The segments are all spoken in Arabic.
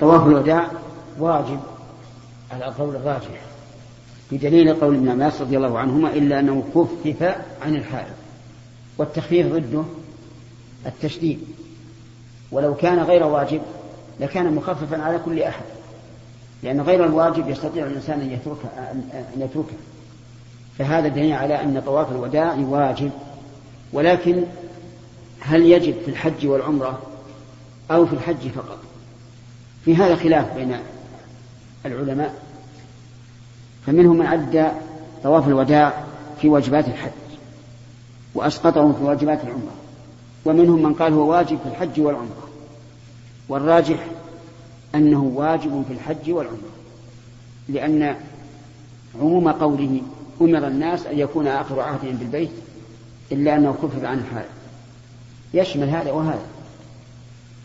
طواف الوداع واجب على القول الراجح بدليل قول ابن عباس رضي الله عنهما إلا أنه خفف عن الحائض والتخفيف ضده التشديد ولو كان غير واجب لكان مخففا على كل أحد لأن غير الواجب يستطيع الإنسان أن يتركه أن يتركه. فهذا دليل على أن طواف الوداع واجب ولكن هل يجب في الحج والعمرة أو في الحج فقط؟ في هذا خلاف بين العلماء. فمنهم من عد طواف الوداع في واجبات الحج وأسقطه في واجبات العمرة. ومنهم من قال هو واجب في الحج والعمرة. والراجح أنه واجب في الحج والعمرة. لأن عموم قوله أمر الناس أن يكون آخر عهدهم بالبيت إلا أنه خفف عن الحال يشمل هذا وهذا.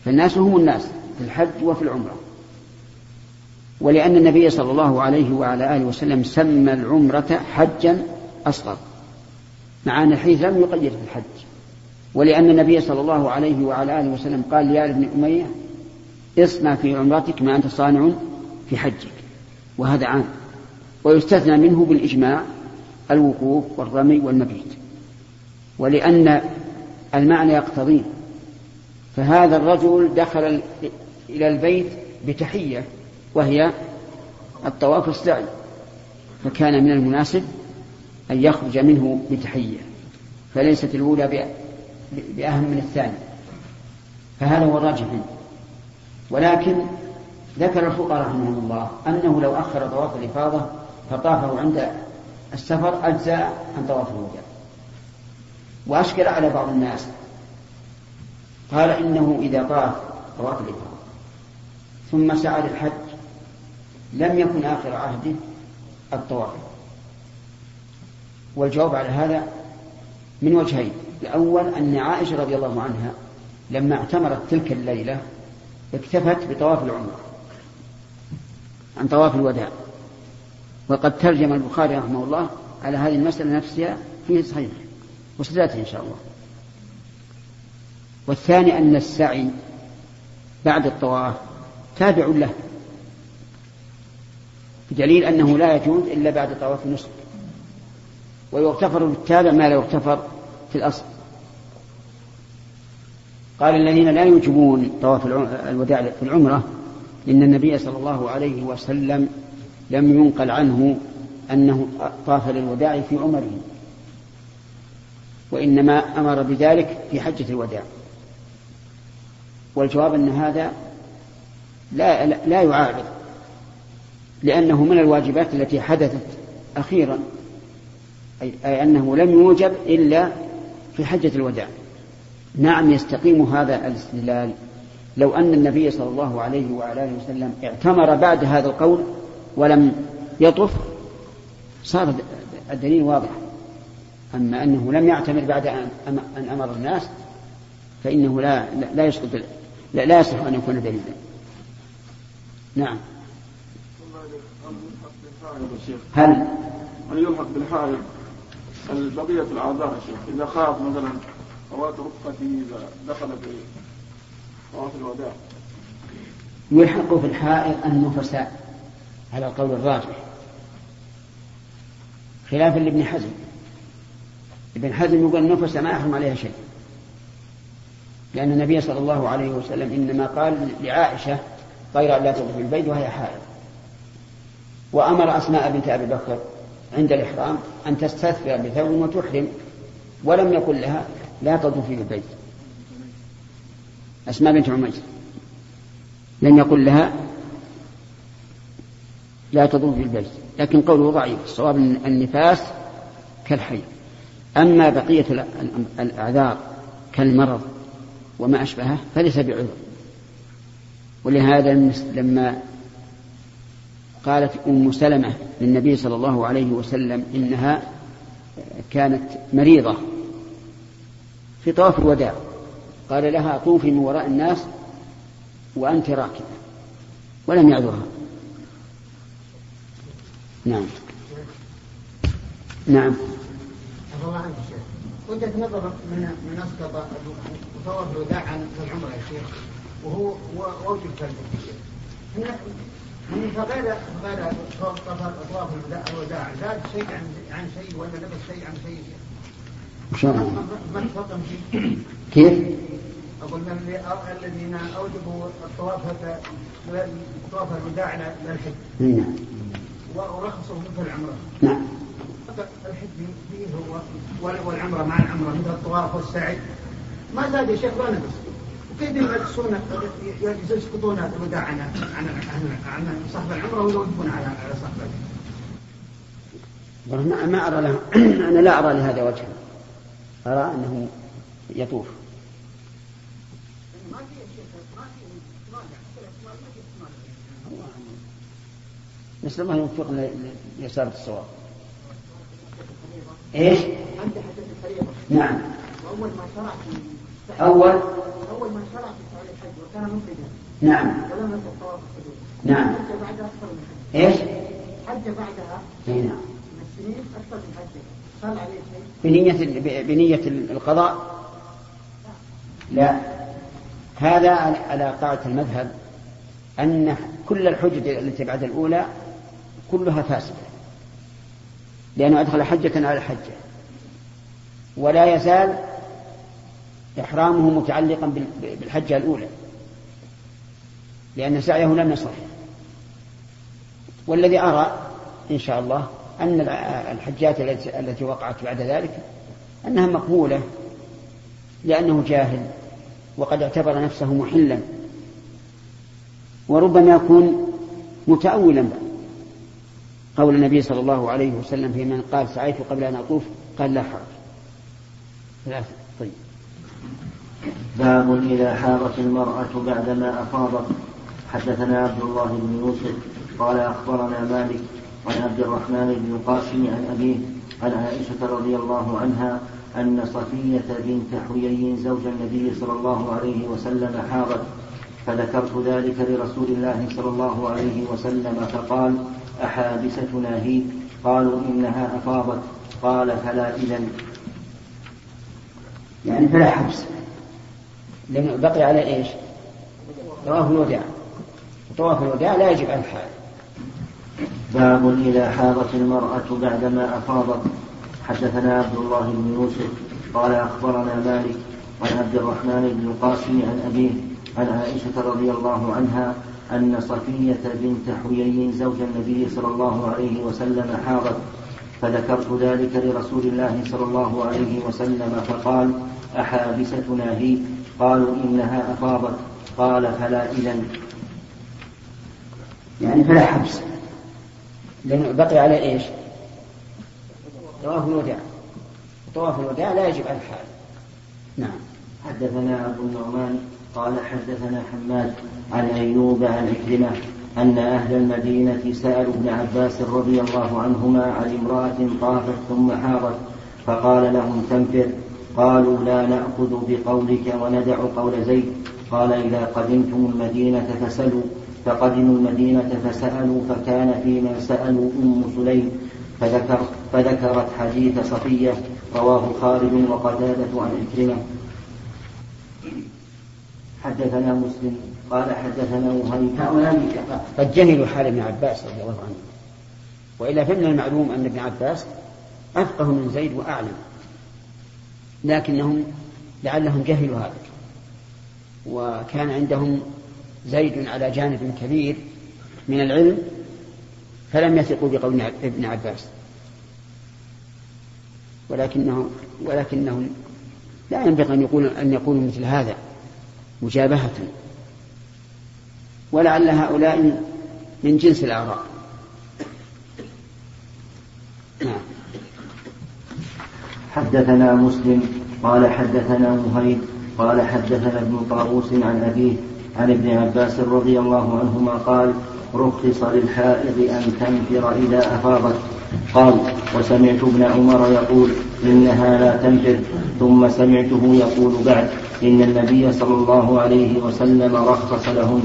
فالناس هم الناس. في الحج وفي العمرة. ولأن النبي صلى الله عليه وعلى آله وسلم سمى العمرة حجا أصغر مع أن الحديث لم يقيد في الحج. ولأن النبي صلى الله عليه وعلى آله وسلم قال لآل بن أمية اصنع في عمرتك ما أنت صانع في حجك. وهذا عام. ويستثنى منه بالإجماع الوقوف والرمي والمبيت. ولأن المعنى يقتضيه. فهذا الرجل دخل إلى البيت بتحية وهي الطواف السعي. فكان من المناسب أن يخرج منه بتحية فليست الأولى بأهم من الثانية. فهذا هو الراجح ولكن ذكر الفقهاء رحمهم الله أنه لو أخر طواف الإفاضة فطافه عند السفر أجزاء عن طواف الوداع وأشكل على بعض الناس قال إنه إذا طاف طواف الإفاضة ثم سعى للحج لم يكن آخر عهده الطواف والجواب على هذا من وجهين. الأول أن عائشة رضي الله عنها لما اعتمرت تلك الليلة اكتفت بطواف العمرة عن طواف الوداع. وقد ترجم البخاري رحمه الله على هذه المسألة نفسها في صحيح وسيأتي إن شاء الله. والثاني أن السعي بعد الطواف تابع له. بدليل أنه لا يجوز إلا بعد طواف النسك ويغتفر بالتابع ما لا يغتفر في الأصل. قال الذين لا يوجبون طواف الوداع في العمرة إن النبي صلى الله عليه وسلم لم ينقل عنه أنه طاف للوداع في عمره. وإنما أمر بذلك في حجة الوداع. والجواب أن هذا لا, لا يعارض لأنه من الواجبات التي حدثت أخيرا أي أنه لم يوجب إلا في حجة الوداع. نعم يستقيم هذا الاستدلال. لو أن النبي صلى الله عليه وعلى آله وسلم اعتمر بعد هذا القول ولم يطف صار الدليل واضح. أما أنه لم يعتمر بعد أن أمر الناس فإنه لا لا يسقط لا, يصح أن يكون دليلا. نعم. هل هل يلحق بالحائض بقية الأعذار يا شيخ؟ إذا خاف مثلا فوات رفقته إذا دخل في طواف الوداع. يلحق في الحائض النفساء. على القول الراجح. خلافا لابن حزم. ابن حزم يقول النفس ما يحرم عليها شيء. لأن النبي صلى الله عليه وسلم إنما قال لعائشة غير أن لا تطوف البيت وهي حائض. وأمر أسماء بنت أبي بكر عند الإحرام أن تستثفر بثوب وتحرم ولم يقل لها لا تطوفي بالبيت أسماء بنت عميس لم يقل لها لا تطوفي بالبيت لكن قوله ضعيف الصواب النفاس كالحي. أما بقية الأعذار كالمرض وما أشبهه فليس بعذر. ولهذا لما قالت أم سلمة للنبي صلى الله عليه وسلم إنها كانت مريضة في طواف الوداع قال لها طوفي من وراء الناس وأنت راكبة ولم يعذرها. نعم. نعم. الله عنك شيخ وجهة نظر من من اسقط طواف الوداع عن العمرة يا شيخ. وهو واجب فرد يعني فغير فغير أطراف الوداع زاد شيء عن عن شيء ولا لبس شيء عن شيء. شلون؟ ما تفهم شيء. كيف؟ أقول من الذين أوجبوا الطواف طواف الوداع للحج نعم. ورخصوا مثل العمرة. نعم. الحج فيه هو والعمرة مع العمرة مثل الطواف والسعي. ما زاد يا شيخ؟ ولا نقص يقصون يسقطون الوداع عن عن عن صاحب العمرة ويوجبون على على صاحب ما ما أرى له أنا لا أرى لهذا وجها أرى أنه يطوف نسأل الله يوفقنا لإصابة الصواب. إيش؟ نعم. أول ما شرع في أول أول ما شرع في فعل الحج وكان مفردا نعم ولم يكن طواف الحدود. نعم. حج بعدها أكثر من حج. إيش؟ حج بعدها اي نعم من السنين أكثر من. صار عليه شيء؟ بنية بنية القضاء لا هذا على قاعدة المذهب أن كل الحجج التي بعد الأولى كلها فاسدة لأنه أدخل حجة على حجة ولا يزال إحرامه متعلقا بالحجة الأولى لأن سعيه لم يصح. والذي أرى إن شاء الله أن الحجات التي وقعت بعد ذلك أنها مقبولة لأنه جاهل وقد اعتبر نفسه محلا وربما يكون متأولا. قول النبي صلى الله عليه وسلم في من قال سعيت قبل أن أطوف قال لا حرج. ثلاثة. باب إذا حاضت المرأة بعدما أفاضت. حدثنا عبد الله بن يوسف قال أخبرنا مالك عن عبد الرحمن بن القاسم عن أبيه عن عائشة رضي الله عنها أن صفية بنت حيي زوج النبي صلى الله عليه وسلم حاضت فذكرت ذلك لرسول الله صلى الله عليه وسلم فقال أحابستنا هي؟ قالوا إنها أفاضت. قال فلا إذن. يعني فلا حبس. لأنه بقي على إيش؟ طواف الوداع طواف الوداع لا يجب على الحال باب إذا حاضت المرأة بعدما أفاضت. حدثنا عبد الله بن يوسف. قال أخبرنا مالك عن عبد الرحمن بن القاسم عن أبيه عن عائشة رضي الله عنها أن صفية بنت حيي زوج النبي صلى الله عليه وسلم حاضت. فذكرت ذلك لرسول الله صلى الله عليه وسلم فقال أحابستنا هي؟ قالوا إنها أفاضت. قال فلا إذن. يعني فلا حبس. لأنه بقي على إيش؟ طواف الوداع. طواف الوداع لا يجب على الحال نعم. حدثنا أبو النعمان قال حدثنا حماد عن أيوب عن عكرمة أن أهل المدينة سألوا ابن عباس رضي الله عنهما عن امرأة طافت ثم حاضت فقال لهم تنفر. قالوا لا نأخذ بقولك وندع قول زيد. قال إذا قدمتم المدينة فسلوا فقدموا المدينة فسألوا فكان في من سألوا أم سليم. فذكر فذكرت حديث صفية رواه خالد وقتادة عن عكرمة حدثنا مسلم. قال حدثنا وهيب. هؤلاء قد جهلوا حال ابن عباس رضي الله عنه. وإلا فمن المعلوم أن ابن عباس أفقه من زيد وأعلم. لكنهم لعلهم جهلوا هذا. وكان عندهم زيد على جانب كبير من العلم فلم يثقوا بقول ابن عباس. ولكنه ولكنهم لا ينبغي أن يقول أن يقولوا مثل هذا مجابهة. ولعل هؤلاء من جنس الآراء. نعم. حدثنا مسلم قال حدثنا مهيب قال حدثنا ابن طاووس عن أبيه عن ابن عباس رضي الله عنهما قال رخص للحائض أن تنفر إذا أفاضت. قال وسمعت ابن عمر يقول إنها لا تنفر. ثم سمعته يقول بعد إن النبي صلى الله عليه وسلم رخص لهم.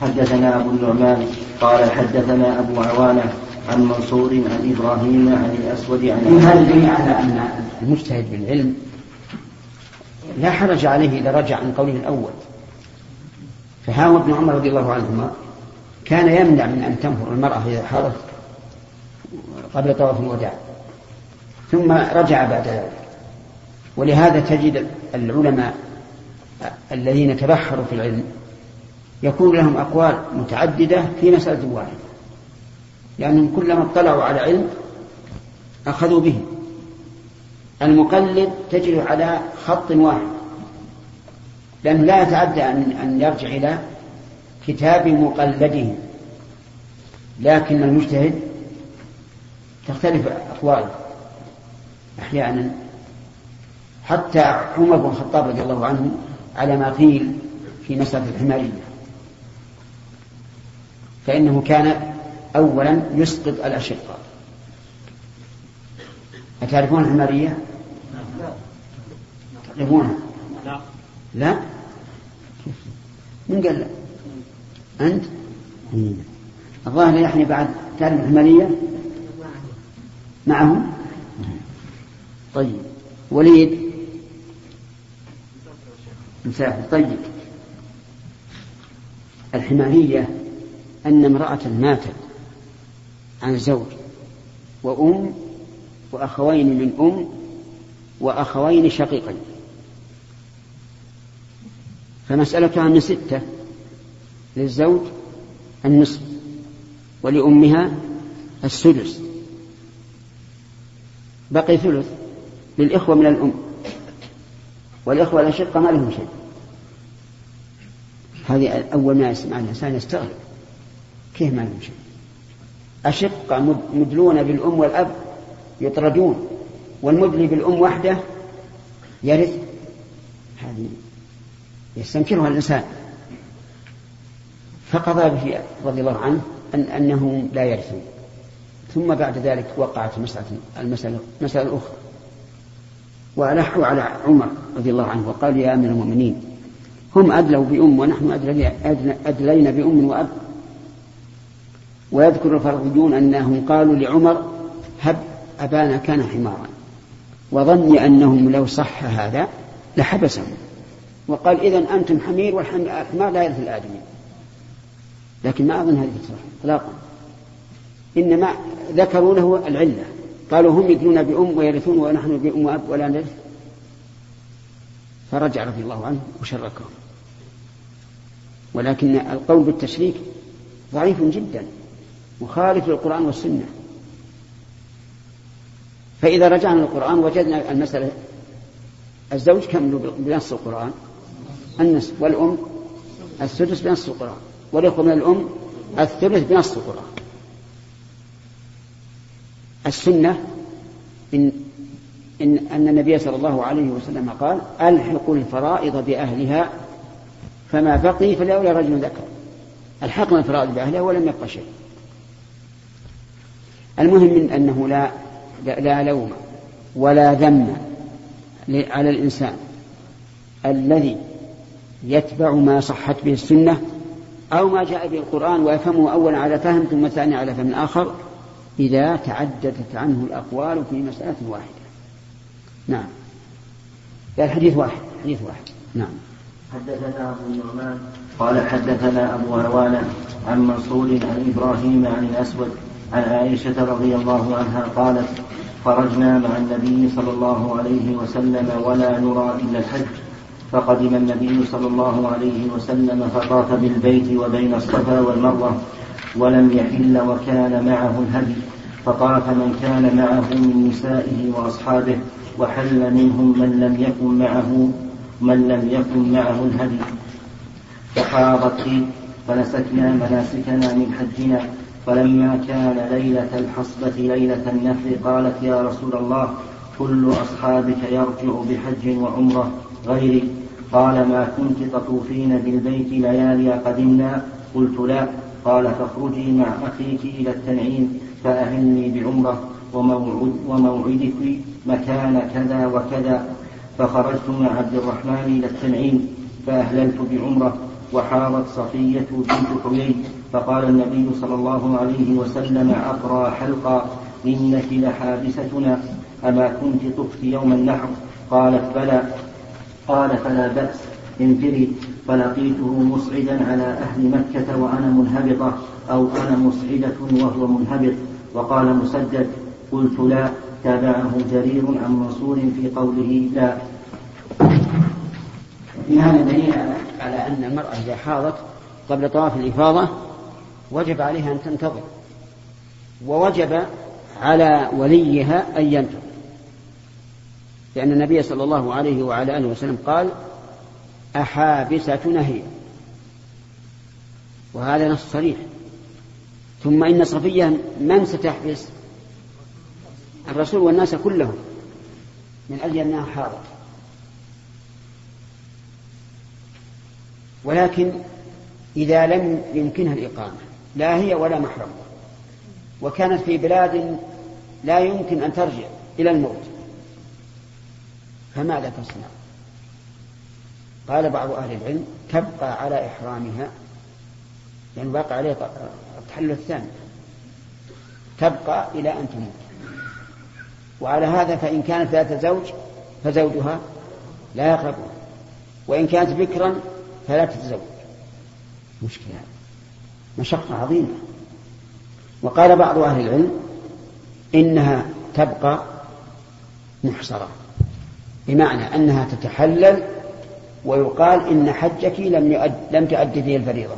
حدثنا أبو النعمان قال حدثنا أبو عوانة عن منصور عن إبراهيم عن الأسود عن من هذا الدليل على أن المجتهد بالعلم لا حرج عليه إذا رجع عن قوله الأول. فها ابن عمر رضي الله عنهما كان يمنع من أن تنفر المرأة إذا حارت قبل طواف الوداع. ثم رجع بعد ذلك. ولهذا تجد العلماء الذين تبحروا في العلم يكون لهم أقوال متعددة في مسألة واحدة. لأنهم كلما اطلعوا على علم أخذوا به. المقلد تجد على خط واحد. لأنه لا يتعدى أن يرجع إلى كتاب مقلده لكن المجتهد تختلف أقواله. أحيانا حتى عمر بن الخطاب رضي الله عنه على ما قيل في مسألة الحمارية فإنه كان أولا يسقط الأشقة أتعرفون الحمارية؟ تعرفونها؟ لا لا؟ من قال لا؟ أنت؟ الظاهر يعني بعد تعرف الحمارية؟ معهم؟ طيب وليد مسافر طيب الحمارية أن امرأة ماتت عن زوج وأم وأخوين من أم وأخوين شقيقين فمسألتها من ستة للزوج النصف ولأمها السدس. بقي ثلث للإخوة من الأم والإخوة الأشقة ما لهم شيء. هذه أول ما يسمع الإنسان يستغرب كيف ما لهم شيء؟ أشقة مدلون بالأم والأب يطردون والمدلي بالأم وحده يرث. هذه يستنكرها الإنسان. فقضى به رضي الله عنه أن أنهم لا يرثون ثم بعد ذلك وقعت مسألة المسألة مسألة أخرى. وألحوا على عمر رضي الله عنه وقال يا أمير المؤمنين هم أدلوا بأم ونحن أدلينا بأم وأب. ويذكر الفرضيون أنهم قالوا لعمر هب أبانا كان حمارا. وظني أنهم لو صح هذا لحبسهم. وقال إذا أنتم حمير والحمار لا يرث الآدمي. لكن ما أظن هذه تصح إطلاقا. إنما ذكروا له العلة. قالوا هم يدلون بأم ويرثون ونحن بأم وأب ولا نرث. فرجع رضي الله عنه وشركهم ولكن القول بالتشريك ضعيف جدا. مخالف للقرآن والسنة. فإذا رجعنا للقرآن وجدنا المسألة الزوج كم بنص القرآن؟ النصف. والأم السدس بنص القرآن. والإخوة من الأم الثلث بنص القرآن. السنة إن, إن أن النبي صلى الله عليه وسلم قال ألحقوا الفرائض بأهلها فما بقي فلأولى رجل ذكر. ألحقنا الفرائض بأهلها ولم يبق شيء. المهم من أنه لا لا لوم ولا ذم على الإنسان الذي يتبع ما صحت به السنة أو ما جاء به القرآن ويفهمه أولا على فهم ثم ثاني على فهم آخر إذا تعددت عنه الأقوال في مسألة واحدة. نعم. الحديث واحد حديث واحد. نعم. حدثنا أبو النعمان قال حدثنا أبو عوانة عن منصور عن إبراهيم عن الأسود عن عائشة رضي الله عنها قالت خرجنا مع النبي صلى الله عليه وسلم ولا نرى إلا الحج فقدم النبي صلى الله عليه وسلم فطاف بالبيت وبين الصفا والمروة ولم يحل وكان معه الهدي فطاف من كان معه من نسائه وأصحابه وحل منهم من لم يكن معه من لم يكن معه الهدي. فحاضت فنسكنا مناسكنا من حجنا فلما كان ليلة الحصبة ليلة النحر قالت يا رسول الله كل أصحابك يرجع بحج وعمرة غيري قال ما كنت تطوفين بالبيت ليالي قدمنا؟ قلت لا. قال فاخرجي مع أخيك إلى التنعيم فأهلني بعمرة وموعد وموعدك مكان كذا وكذا. فخرجت مع عبد الرحمن إلى التنعيم فأهللت بعمرة وحارت صفية بنت حيي فقال النبي صلى الله عليه وسلم أقرى حلقا إنك لحابستنا أما كنت طفت يوم النحر؟ قالت بلى. قال فلا بأس انفري. فلقيته مصعدا على أهل مكة وأنا منهبطة أو أنا مصعدة وهو منهبط. وقال مسدد قلت لا تابعه جرير عن منصور في قوله لا. في هذا دليل على أن المرأة إذا حاضت قبل طواف الإفاضة وجب عليها أن تنتظر ووجب على وليها أن ينتظر. لأن النبي صلى الله عليه وعلى آله وسلم قال أحابسة نهي. وهذا نص صريح. ثم إن صفية من ستحبس؟ الرسول والناس كلهم من أجل أنها حاضر ولكن إذا لم يمكنها الإقامة لا هي ولا محرم وكانت في بلاد لا يمكن أن ترجع إلى الموت فماذا تصنع؟ قال بعض أهل العلم تبقى على إحرامها يعني باقي عليه التحلل الثاني تبقى إلى أن تموت. وعلى هذا فإن كانت ذات زوج فزوجها لا يقربها وإن كانت بكرا فلا تتزوج. مشكلة. مشقة عظيمة. وقال بعض أهل العلم إنها تبقى محصرة. بمعنى أنها تتحلل ويقال إن حجك لم يؤد لم تؤدي فيه الفريضة.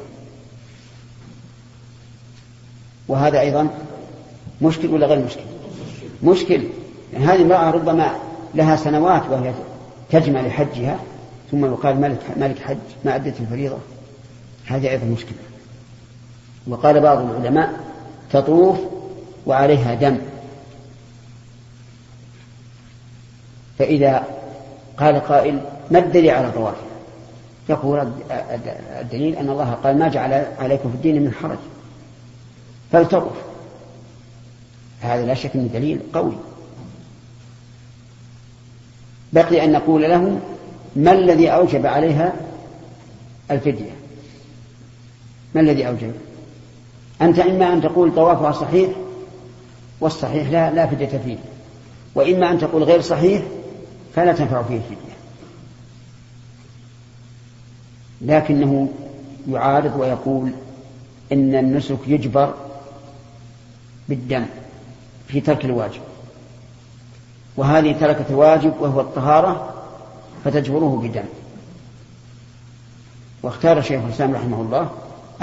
وهذا أيضا مشكل ولا غير مشكل؟ مشكل. يعني هذه المرأة ربما لها سنوات وهي تجمع لحجها ثم يقال مالك, مالك حج ما أدت الفريضة. هذه أيضا مشكلة. وقال بعض العلماء تطوف وعليها دم. فإذا قال قائل ما الدليل على طوافها يقول الدليل أن الله قال ما جعل عليكم في الدين من حرج. فلتطف هذا لا شك من دليل قوي. بقي أن نقول له ما الذي أوجب عليها الفدية؟ ما الذي أوجب؟ أنت إما أن تقول طوافها صحيح والصحيح لا لا فدية فيه. وإما أن تقول غير صحيح فلا تنفع فيه الفدية. لكنه يعارض ويقول إن النسك يجبر بالدم في ترك الواجب. وهذه تركت الواجب وهو الطهارة فتجبره بدم واختار شيخ الإسلام رحمه الله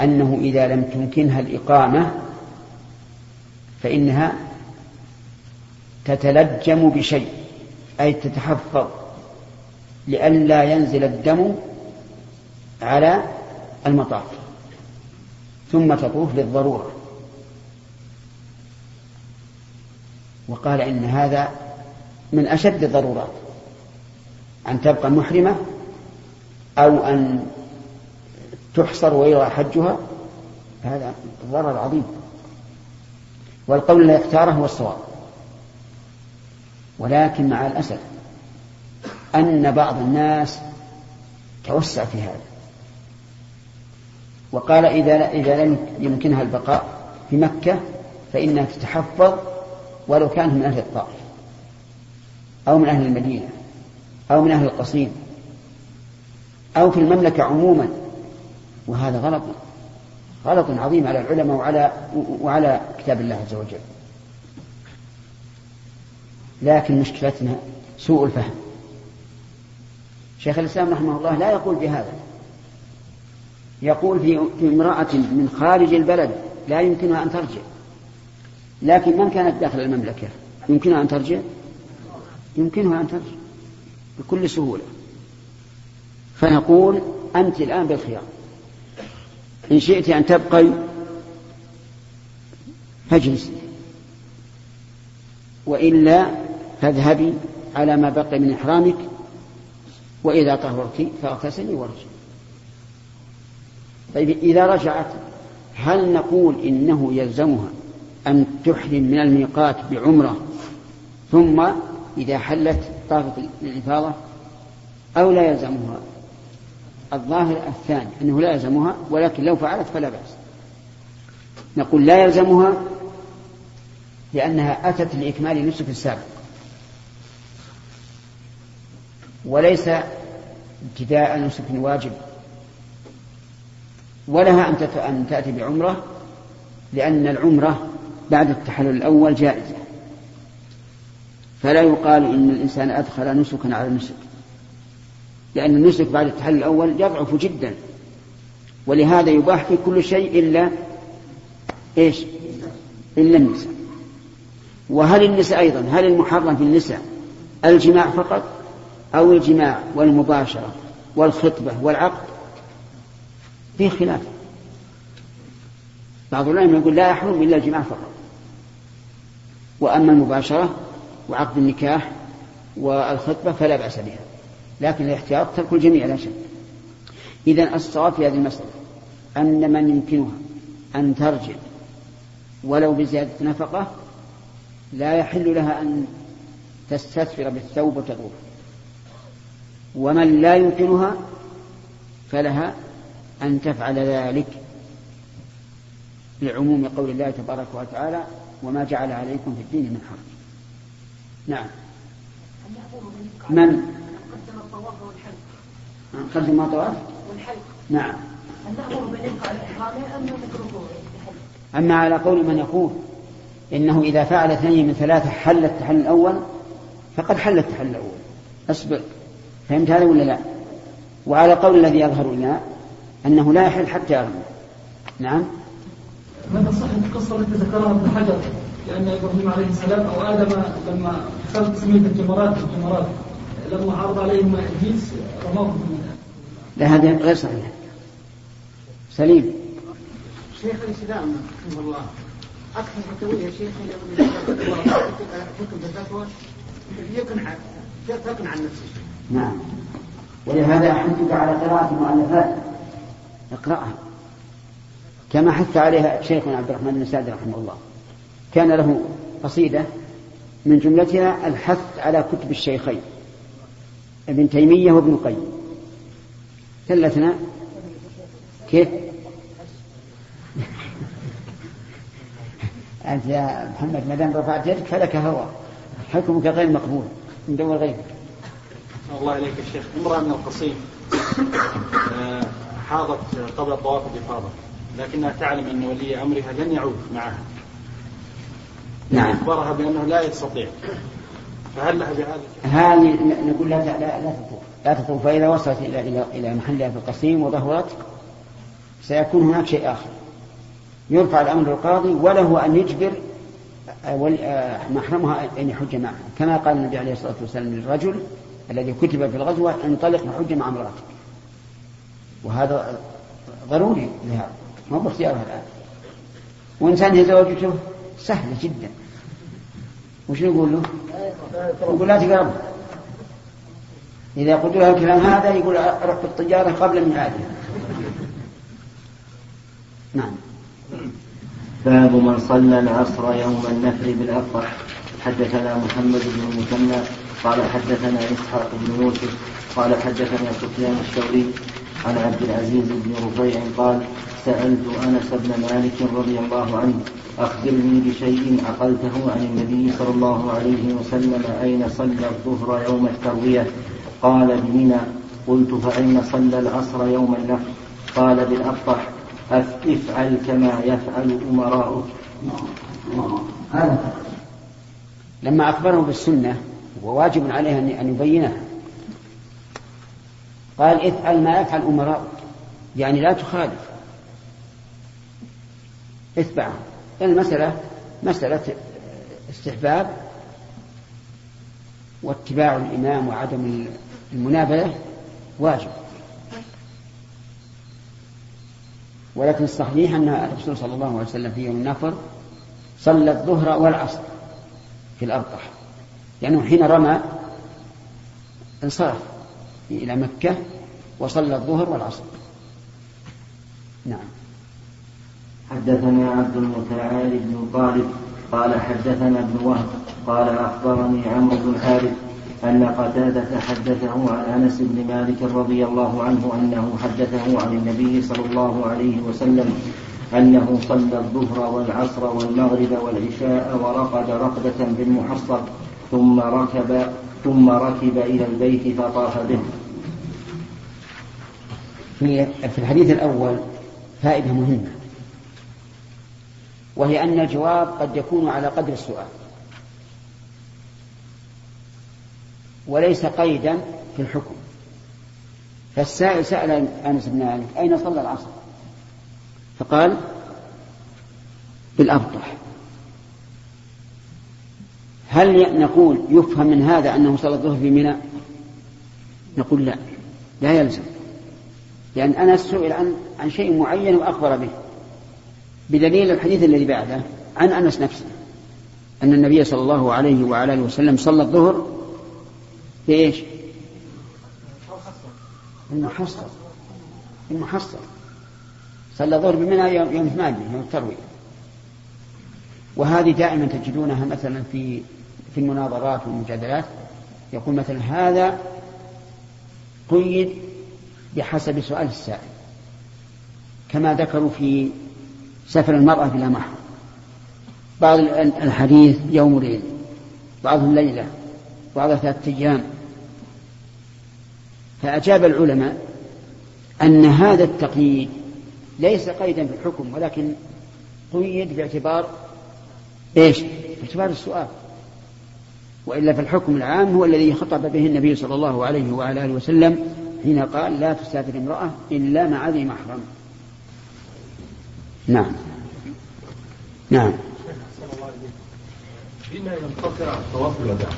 أنه إذا لم تمكنها الإقامة فإنها تتلجم بشيء أي تتحفظ لئلا ينزل الدم على المطاف. ثم تطوف للضرورة. وقال إن هذا من أشد الضرورات. أن تبقى محرمة أو أن تحصر ويرى حجها؟ هذا ضرر عظيم. والقول الذي اختاره هو الصواب. ولكن مع الأسف أن بعض الناس توسع في هذا. وقال إذا إذا لم يمكنها البقاء في مكة فإنها تتحفظ ولو كانت من أهل الطائف أو من أهل المدينة. أو من أهل القصيم أو في المملكة عموما. وهذا غلط غلط عظيم على العلماء وعلى وعلى كتاب الله عز وجل. لكن مشكلتنا سوء الفهم. شيخ الإسلام رحمه الله لا يقول بهذا. يقول في امرأة من خارج البلد لا يمكنها أن ترجع. لكن من كانت داخل المملكة؟ يمكنها أن ترجع؟ يمكنها أن ترجع. بكل سهولة. فنقول أنت الآن بالخيار. إن شئت أن تبقي فاجلسي وإلا فاذهبي على ما بقي من إحرامك وإذا طهرت فاغتسلي وارجعي. طيب إذا رجعت هل نقول إنه يلزمها أن تحرم من الميقات بعمرة ثم إذا حلت طافت الإفاضة أو لا يلزمها. الظاهر الثاني أنه لا يلزمها ولكن لو فعلت فلا بأس. نقول لا يلزمها لأنها أتت لإكمال النسك السابق. وليس ابتداء نسك واجب. ولها أن تأتي بعمرة لأن العمرة بعد التحلل الأول جائزة. فلا يقال إن الإنسان أدخل نسكا على نسك. لأن النسك بعد التحلل الأول يضعف جدا. ولهذا يباح في كل شيء إلا إيش؟ إلا النساء. وهل النساء أيضا هل المحرم في النساء الجماع فقط أو الجماع والمباشرة والخطبة والعقد؟ في خلاف. بعض العلماء يقول لا يحرم إلا الجماع فقط. وأما المباشرة وعقد النكاح والخطبة فلا بأس بها. لكن الاحتياط ترك الجميع لا شك. إذا الصواب في هذه المسألة أن من يمكنها أن ترجع ولو بزيادة نفقة لا يحل لها أن تستثفر بالثوب وتطوف. ومن لا يمكنها فلها أن تفعل ذلك لعموم قول الله تبارك وتعالى وما جعل عليكم في الدين من حرج نعم. من؟ قدم الطواف والحلق. قدم الطواف؟ والحلق. نعم. هل نأمر بالإبقاء الإحرام أم نتركه أما على قول من يقول إنه إذا فعل اثنين من ثلاثة حل التحل الأول فقد حل التحل الأول. أصبر. فهمت هذا ولا لا؟ وعلى قول الذي يظهر لنا أنه لا يحل حتى يرمي نعم. ماذا صح القصة التي ذكرها ابن حجر؟ لأن إبراهيم عليه السلام أو آدم لما خلق سمية الجمرات الجمرات لما عرض عليهم إبليس رماه. لا هذا غير صحيح سليم. شيخ الإسلام رحمه الله. أكثر فتوى يا شيخ حكم الفتوى يقنع تقنع عن نفسه نعم. ولهذا أحثك على قراءة المؤلفات. اقرأها. كما حث عليها شيخنا عبد الرحمن بن سعد رحمه الله. كان له قصيدة من جملتها الحث على كتب الشيخين ابن تيمية وابن القيم. ثلثنا. كيف؟ أنت يا محمد ما دام رفعت يدك فلك هوى. حكمك غير مقبول ندور غيرك. الله إليك الشيخ امرأة من القصيم آه، حاضت قبل الطواف الإفاضة لكنها تعلم أن ولي أمرها لن يعود معها. نعم. أخبرها بأنه لا يستطيع. فهل لها بهذا؟ هذه نقول لا لا لا تطوف. لا تطوف فإذا وصلت إلى إلى إلى محلها في القصيم وظهرت سيكون هناك شيء آخر. يرفع الأمر للقاضي وله أن يجبر آه، آه، محرمها أن يحج معها كما قال النبي عليه الصلاة والسلام للرجل الذي كتب في الغزوة انطلق وحج مع امرأتك. وهذا ضروري لها ما هو باختيارها الآن. وإنسان هي زوجته سهلة جدا. وش نقول له؟ نقول لا تقرب إذا قلت له الكلام هذا يقول روح بالطجارة قبل ميعادها نعم. باب من صلى العصر يوم النفر بالأفرح حدثنا محمد بن المثنى قال حدثنا إسحاق بن يوسف قال حدثنا سفيان الثوري عن عبد العزيز بن رفيع قال سألت أنس بن مالك رضي الله عنه أخبرني بشيء عقلته عن النبي صلى الله عليه وسلم أين صلى الظهر يوم التروية؟ قال بمنى. قلت فأين صلى العصر يوم النفر قال بالأفطح افعل كما يفعل أمراؤك. هذا لما أخبره بالسنة وواجب عليه أن يبينها قال افعل ما يفعل أمراؤك. يعني لا تخالف. اتبع لأن المسألة مسألة استحباب واتباع الإمام وعدم المنابذة واجب. ولكن الصحيح أن الرسول صلى الله عليه وسلم في يوم النفر صلى الظهر والعصر في الأبطح لأنه حين رمى انصرف إلى مكة وصلى الظهر والعصر. نعم. حدثنا عبد المتعال بن طالب قال حدثنا ابن وهب قال أخبرني عمرو بن الحارث أن قتادة حدثه عن أنس بن مالك رضي الله عنه أنه حدثه عن النبي صلى الله عليه وسلم أنه صلى الظهر والعصر والمغرب والعشاء ورقد رقدة بالمحصر ثم ركب ثم ركب إلى البيت فطاف به. في الحديث الأول فائدة مهمة. وهي أن الجواب قد يكون على قدر السؤال. وليس قيدا في الحكم. فالسائل سأل أنس بن مالك أين صلى العصر؟ فقال بالأبطح هل نقول يفهم من هذا أنه صلى الظهر في منى؟ نقول لا لا يلزم. لأن أنس سئل عن عن شيء معين وأخبر به. بدليل الحديث الذي بعده عن أنس نفسه أن النبي صلى الله عليه وعلى آله وسلم صلى الظهر في إيش؟ المحصل المحصل صلى الظهر بمنى يوم ثمانية يوم التروية. وهذه دائما تجدونها مثلا في في المناظرات والمجادلات. يقول مثلا هذا قيد بحسب سؤال السائل. كما ذكروا في سفر المرأة بلا محرم بعض الحديث يوم وليل بعضهم ليلة بعض ثلاثة أيام فأجاب العلماء أن هذا التقييد ليس قيدا في الحكم ولكن قيد باعتبار إيش؟ باعتبار السؤال وإلا فالحكم العام هو الذي خطب به النبي صلى الله عليه وعلى آله وسلم حين قال لا تسافر امرأة إلا مع ذي محرم. نعم. نعم. بما ينقطع طواف الوداع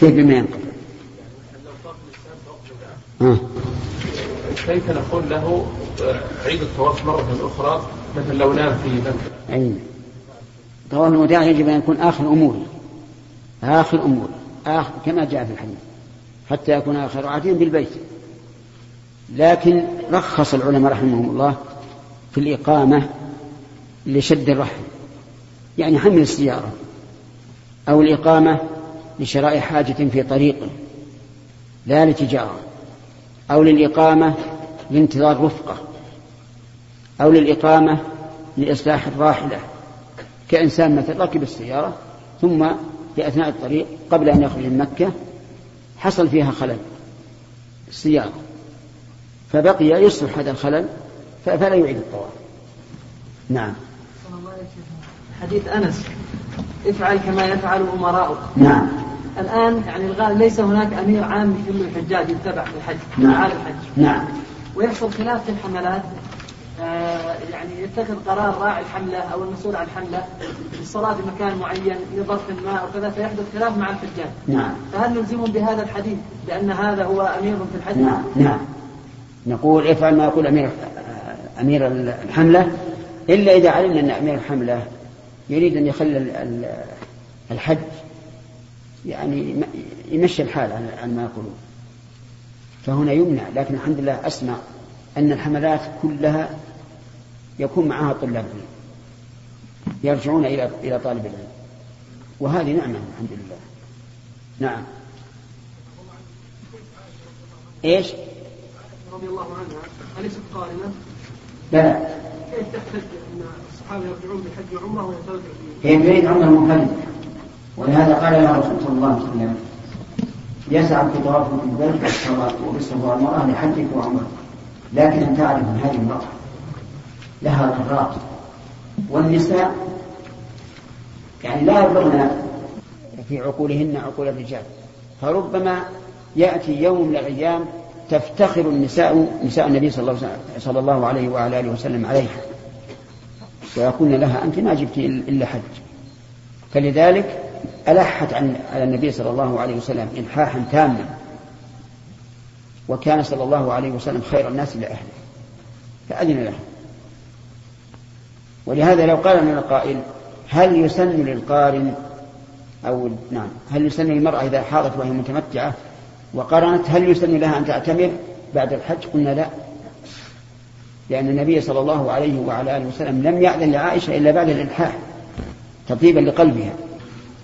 كيف بما ينقطع؟ آه. كيف نقول له عيد الطواف مرة أخرى مثل لو نام في مكة أي طواف الوداع يجب أن يكون آخر أموره آخر أموره آخر كما جاء في الحديث حتى يكون آخر عهدهم بالبيت لكن رخص العلماء رحمهم الله في الإقامة لشد الرحل يعني حمل السيارة أو الإقامة لشراء حاجة في طريقه لا لتجارة أو للإقامة لانتظار رفقة أو للإقامة لإصلاح الراحلة كإنسان مثل ركب السيارة ثم في أثناء الطريق قبل أن يخرج من مكة حصل فيها خلل السيارة فبقي يصلح هذا الخلل فلا يعيد الطواف. نعم. حديث أنس. افعل كما يفعل أمراؤك. نعم. الآن يعني الغالب ليس هناك أمير عام كل الحجاج يتبع في الحج نعم. أفعال الحج. نعم. ويحصل خلاف في الحملات. آه يعني يتخذ قرار راعي الحملة أو المسؤول عن الحملة بالصلاة في مكان معين لظرف ما أو كذا فيحدث خلاف مع الحجاج. نعم. فهل نلزمهم بهذا الحديث بأن هذا هو أمير في الحج؟ نعم. نعم. نقول افعل ما يقول أمير أمير الحملة إلا إذا علمنا أن أمير الحملة يريد أن يخلي الحج يعني يمشي الحال عن ما يقولون. فهنا يمنع لكن الحمد لله أسمع أن الحملات كلها يكون معها طلاب علم يرجعون إلى إلى طالب العلم. وهذه نعمة الحمد لله. نعم. إيش؟ رضي الله عنها أليست قائمة؟ لا. كيف تحتج؟ أن الصحابة يرجعون بحج وعمرة وهي ترجع هي تريد عمرة منفردة ولهذا قال لها الرسول صلى الله عليه وسلم يسعى في طواف في البيت والصلاة وبالصلاة المرأة لحجك وعمرك. لكن أن تعرف أن هذه المرأة لها قرارات والنساء يعني لا يبلغن في عقولهن عقول الرجال. فربما يأتي يوم من الأيام تفتخر النساء نساء النبي صلى الله, صلى الله عليه وعلى آله وسلم عليها. ويقولن لها أنت ما جبت إلا حج. فلذلك ألحت عن على النبي صلى الله عليه وسلم إلحاحا تاما. وكان صلى الله عليه وسلم خير الناس لأهله. فأذن له. ولهذا لو قال من القائل هل يسن للقارن أو نعم هل يسن للمرأة إذا حاضت وهي متمتعة وقرنت هل يسن لها أن تعتمر بعد الحج؟ قلنا لا. لأن النبي صلى الله عليه وعلى آله وسلم لم يأذن لعائشة إلا بعد الإلحاح تطيبا لقلبها.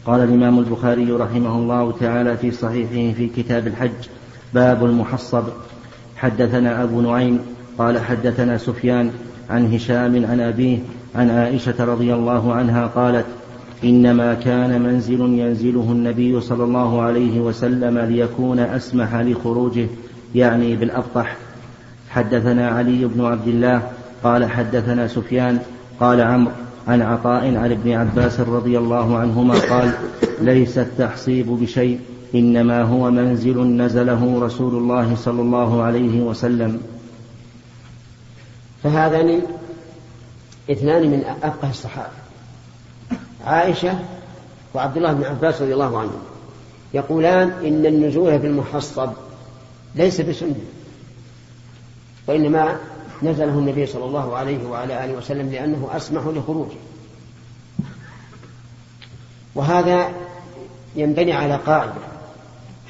قال الإمام البخاري رحمه الله تعالى في صحيحه في كتاب الحج باب المحصب. حدثنا أبو نعيم قال حدثنا سفيان عن هشام عن أبيه عن عائشة رضي الله عنها قالت إنما كان منزل ينزله النبي صلى الله عليه وسلم ليكون أسمح لخروجه يعني بالأبطح. حدثنا علي بن عبد الله قال حدثنا سفيان قال عمرو عن عطاء عن ابن عباس رضي الله عنهما قال ليس التحصيب بشيء إنما هو منزل نزله رسول الله صلى الله عليه وسلم. فهذان اثنان من أفقه الصحابة عائشة وعبد الله بن عباس رضي الله عنه يقولان إن النزول في المحصب ليس بسنة. وإنما نزله النبي صلى الله عليه وعلى آله وسلم لأنه أسمح لخروجه وهذا ينبني على قاعدة.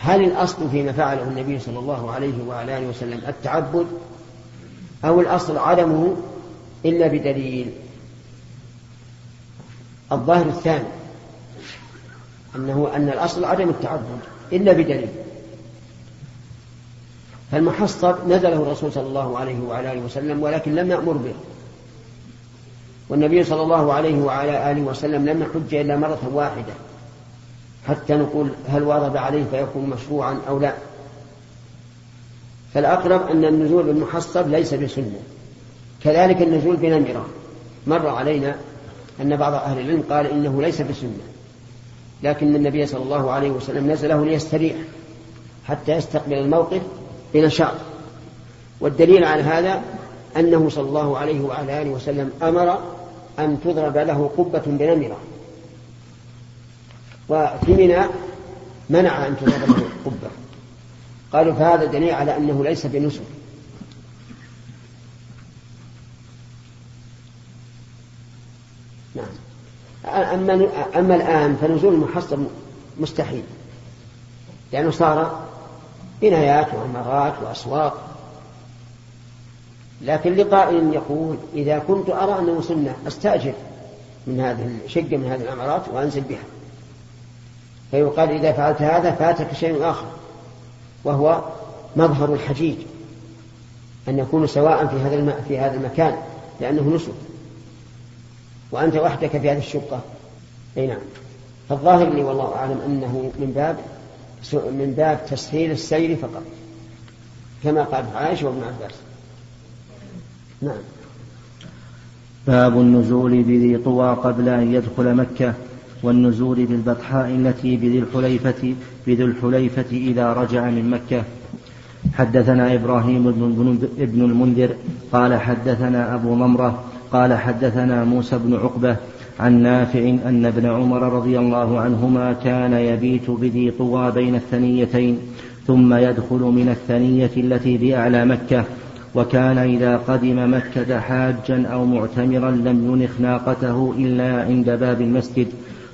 هل الأصل فيما فعله النبي صلى الله عليه وعلى آله وسلم التعبد أو الأصل عدمه إلا بدليل؟ الظاهر الثاني أنه أن الأصل عدم التعبد إلا بدليل. فالمحصب نزله الرسول صلى الله عليه وعلى آله وسلم ولكن لم يأمر به. والنبي صلى الله عليه وعلى آله وسلم لم يحج إلا مرة واحدة. حتى نقول هل ورد عليه فيكون مشروعا أو لا. فالأقرب أن النزول بالمحصب ليس بسنة. كذلك النزول بنمرة. مر علينا أن بعض أهل العلم قال إنه ليس بسنة. لكن النبي صلى الله عليه وسلم نزله ليستريح حتى يستقبل الموقف بنشاط والدليل على هذا أنه صلى الله عليه وعلى آله وسلم أمر أن تضرب له قبة بنمرة وفي منى منع أن تضرب له قبة. قالوا فهذا دليل على أنه ليس بنسك نعم. أما, أما الآن فنزول المحصب مستحيل. لأنه صار بنايات وعمارات وأسواق. لكن لقائل يقول إذا كنت أرى أنه سنة أستأجر من هذه الشقة من هذه العمارات وأنزل بها. فيقال إذا فعلت هذا فاتك شيء آخر وهو مظهر الحجيج أن يكونوا سواء في هذا في هذا المكان لأنه نسك. وأنت وحدك في هذه الشقة. أي نعم. فالظاهر لي والله أعلم أنه من باب من باب تسهيل السير فقط. كما قال عائشة وابن عباس. نعم. باب النزول بذي طوى قبل أن يدخل مكة والنزول بالبطحاء التي بذي الحليفة بذي الحليفة إذا رجع من مكة. حدثنا إبراهيم بن المنذر قال حدثنا أبو نمرة قال حدثنا موسى بن عقبة عن نافع أن ابن عمر رضي الله عنهما كان يبيت بذي طوى بين الثنيتين ثم يدخل من الثنية التي بأعلى مكة وكان إذا قدم مكة حاجا أو معتمرا لم ينخ ناقته إلا عند باب المسجد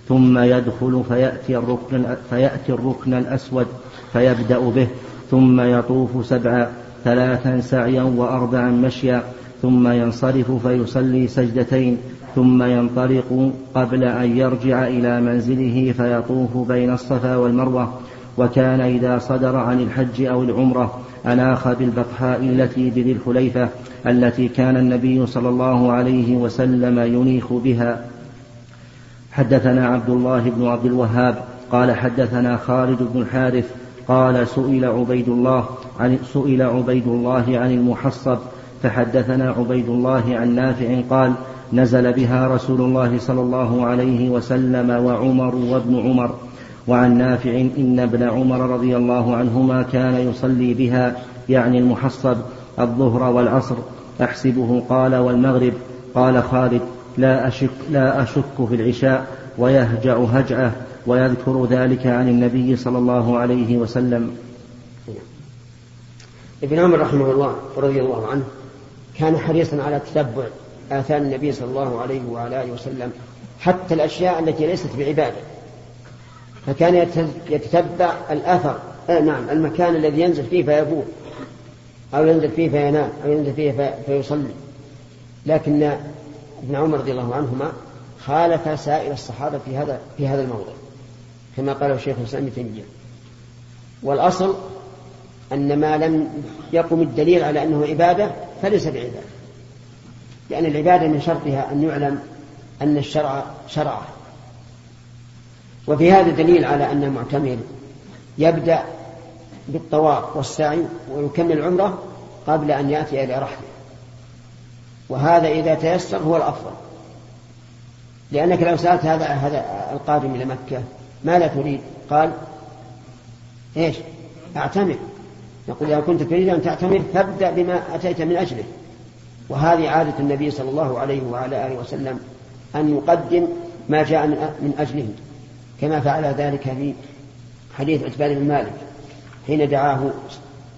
ثم يدخل فيأتي الركن, فيأتي الركن الأسود فيبدأ به ثم يطوف سبعا ثلاثا سعيا وأربعا مشيا ثم ينصرف فيصلي سجدتين ثم ينطلق قبل أن يرجع إلى منزله فيطوف بين الصفا والمروة وكان إذا صدر عن الحج أو العمرة أناخ بالبطحاء التي بذي الحليفة التي كان النبي صلى الله عليه وسلم ينيخ بها. حدثنا عبد الله بن عبد الوهاب قال حدثنا خالد بن الحارث قال سئل عبيد الله عن سئل عبيد الله عن المحصب فحدثنا عبيد الله عن نافع قال نزل بها رسول الله صلى الله عليه وسلم وعمر وابن عمر. وعن نافع إن ابن عمر رضي الله عنهما كان يصلي بها يعني المحصب الظهر والعصر. أحسبه قال والمغرب. قال خالد لا أشك, لا أشك في العشاء ويهجع هجعه ويذكر ذلك عن النبي صلى الله عليه وسلم. ابن عمر رحمه الله ورضي الله عنه كان حريصا على تتبع آثار النبي صلى الله عليه وعلى آله وسلم حتى الأشياء التي ليست بعبادة. فكان يتتبع الأثر آه نعم المكان الذي ينزل فيه فيبول أو ينزل فيه فينام أو ينزل فيه فيصلي. لكن ابن عمر رضي الله عنهما خالف سائر الصحابة في هذا في هذا الموضع كما قاله الشيخ الإسلام ابن والأصل أن ما لم يقم الدليل على أنه عبادة فليس بعبادة. لأن العبادة من شرطها أن يعلم أن الشرع شرعه. وفي هذا دليل على أن المعتمر يبدأ بالطواف والسعي ويكمل عمره قبل أن يأتي إلى رحله. وهذا إذا تيسر هو الأفضل. لأنك لو سألت هذا هذا القادم إلى مكة ماذا تريد؟ قال إيش؟ أعتمر. يقول إذا كنت تريد أن تعتمر فابدأ بما أتيت من أجله. وهذه عادة النبي صلى الله عليه وعلى آله وسلم أن يقدم ما جاء من أجله كما فعل ذلك في حديث عتبان بن مالك حين دعاه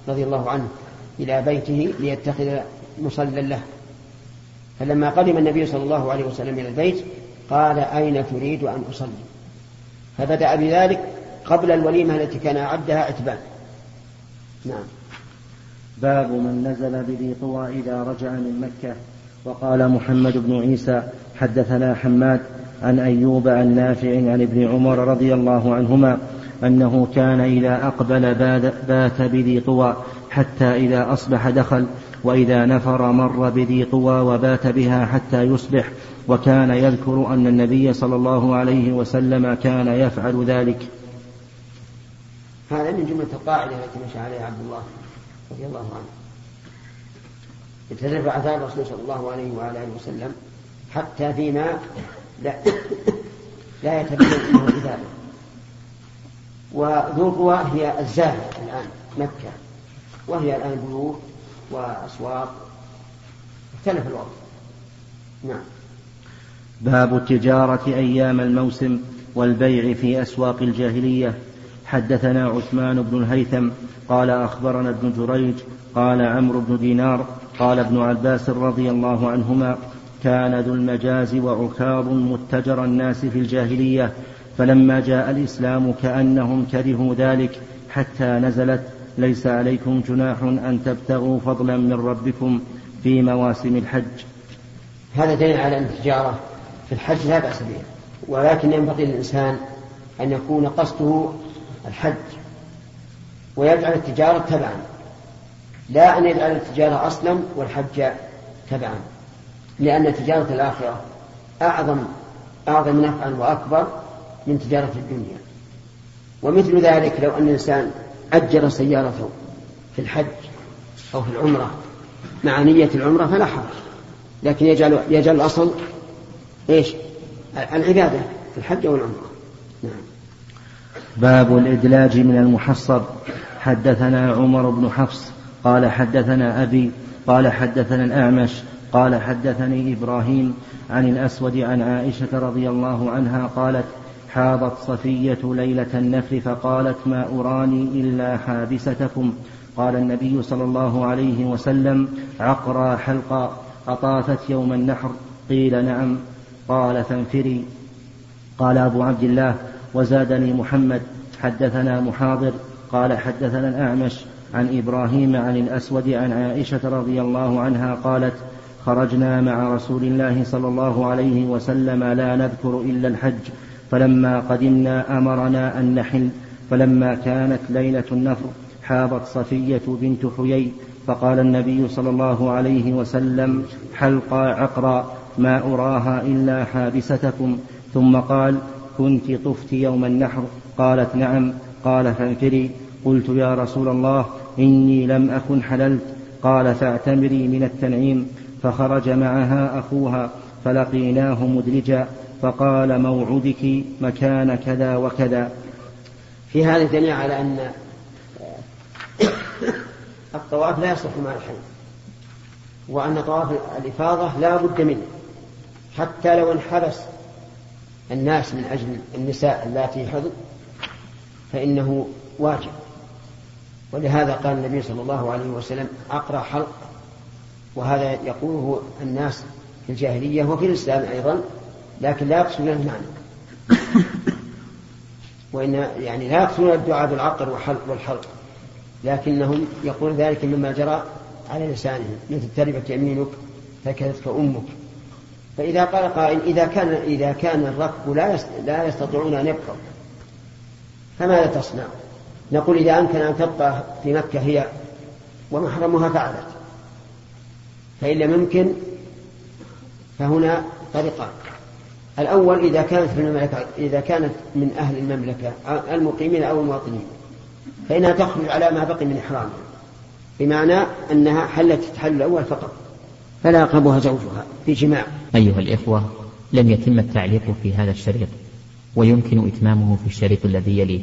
رضي الله عنه إلى بيته ليتخذ مصلى له. فلما قدم النبي صلى الله عليه وسلم إلى البيت قال أين تريد أن أصلي؟ فبدأ بذلك قبل الوليمة التي كان أعدها عتبان نعم. باب من نزل بذي طوى إذا رجع من مكة. وقال محمد بن عيسى حدثنا حماد عن أيوب عن نافع عن ابن عمر رضي الله عنهما أنه كان إذا أقبل بات بذي طوى حتى إذا أصبح دخل وإذا نفر مر بذي طوى وبات بها حتى يصبح. وكان يذكر أن النبي صلى الله عليه وسلم كان يفعل ذلك. هذا من جملة القاعدة التي مشى عليها عبد الله. رضي الله عنه. يتتبع آثار الرسول صلى الله عليه وعلى آله وسلم حتى فيما لا لا يتبين انه عباده وذو القوى هي الزاهد الآن مكة. وهي الآن بيوت وأسواق. اختلف الوضع. نعم. باب التجارة أيام الموسم والبيع في أسواق الجاهلية. حدثنا عثمان بن الهيثم قال أخبرنا ابن جريج قال عمرو بن دينار قال ابن عباس رضي الله عنهما كان ذو المجاز وعكاظ متجر الناس في الجاهلية فلما جاء الإسلام كأنهم كرهوا ذلك حتى نزلت ليس عليكم جناح أن تبتغوا فضلا من ربكم في مواسم الحج. هذا دليل على أن التجارة في الحج لا بأس بها ولكن ينبغي للإنسان أن يكون قصده الحج ويجعل التجارة تبعا. لا أن يجعل التجارة أصلا والحج تبعا لأن تجارة الآخرة أعظم أعظم نفعا وأكبر من تجارة الدنيا. ومثل ذلك لو أن الإنسان أجر سيارته في الحج أو في العمرة مع نية العمرة فلا حرج لكن يجعل يجعل الأصل إيش؟ العبادة في الحج أو العمرة نعم باب الإدلاج من المحصب. حدثنا عمر بن حفص قال حدثنا أبي قال حدثنا الأعمش قال حدثني إبراهيم عن الأسود عن عائشة رضي الله عنها قالت حاضت صفية ليلة النفر فقالت ما أراني إلا حابستكم. قال النبي صلى الله عليه وسلم عقرى حلقا أطافت يوم النحر. قيل نعم. قال فانفري. قال أبو عبد الله وزادني محمد حدثنا محاضر قال حدثنا الأعمش عن إبراهيم عن الأسود عن عائشة رضي الله عنها قالت خرجنا مع رسول الله صلى الله عليه وسلم لا نذكر إلا الحج فلما قدمنا أمرنا أن نحل فلما كانت ليلة النفر حاضت صفية بنت حيي فقال النبي صلى الله عليه وسلم حلقا عقرا ما أراها إلا حابستكم ثم قال كنت طفت يوم النحر؟ قالت نعم. قال فانفري قلت يا رسول الله إني لم أكن حللت. قال فاعتمري من التنعيم. فخرج معها أخوها فلقيناه مدرجا فقال موعدك مكان كذا وكذا. في هذا دليل على أن الطواف لا يصح مع الحج وأن طواف الإفاضة لا بد منه حتى لو انحبس الناس من أجل النساء اللاتي حضن فإنه واجب. ولهذا قال النبي صلى الله عليه وسلم أقرأ حلق. وهذا يقوله الناس في الجاهلية وفي الإسلام أيضا لكن لا يقصدون المعنى. وإن يعني لا يقصدون الدعاء بالعقر والحلق والحلق لكنهم يقول ذلك مما جرى على لسانهم مثل تربت يمينك فكذبت أمك. فإذا قال قائل إذا كان إذا كان الركب لا لا يستطيعون أن يبقوا فماذا تصنع؟ نقول إذا أمكن أن تبقى في مكة هي ومحرمها فعلت. فإن لم يمكن فهنا طريقان. الأول إذا كانت في المملكة إذا كانت من أهل المملكة المقيمين أو المواطنين فإنها تخرج على ما بقي من إحرامها. بمعنى أنها حلت التحلل الأول فقط. فلا يقربها زوجها في جماع. أيها الإخوة لم يتم التعليق في هذا الشريط ويمكن إتمامه في الشريط الذي يليه.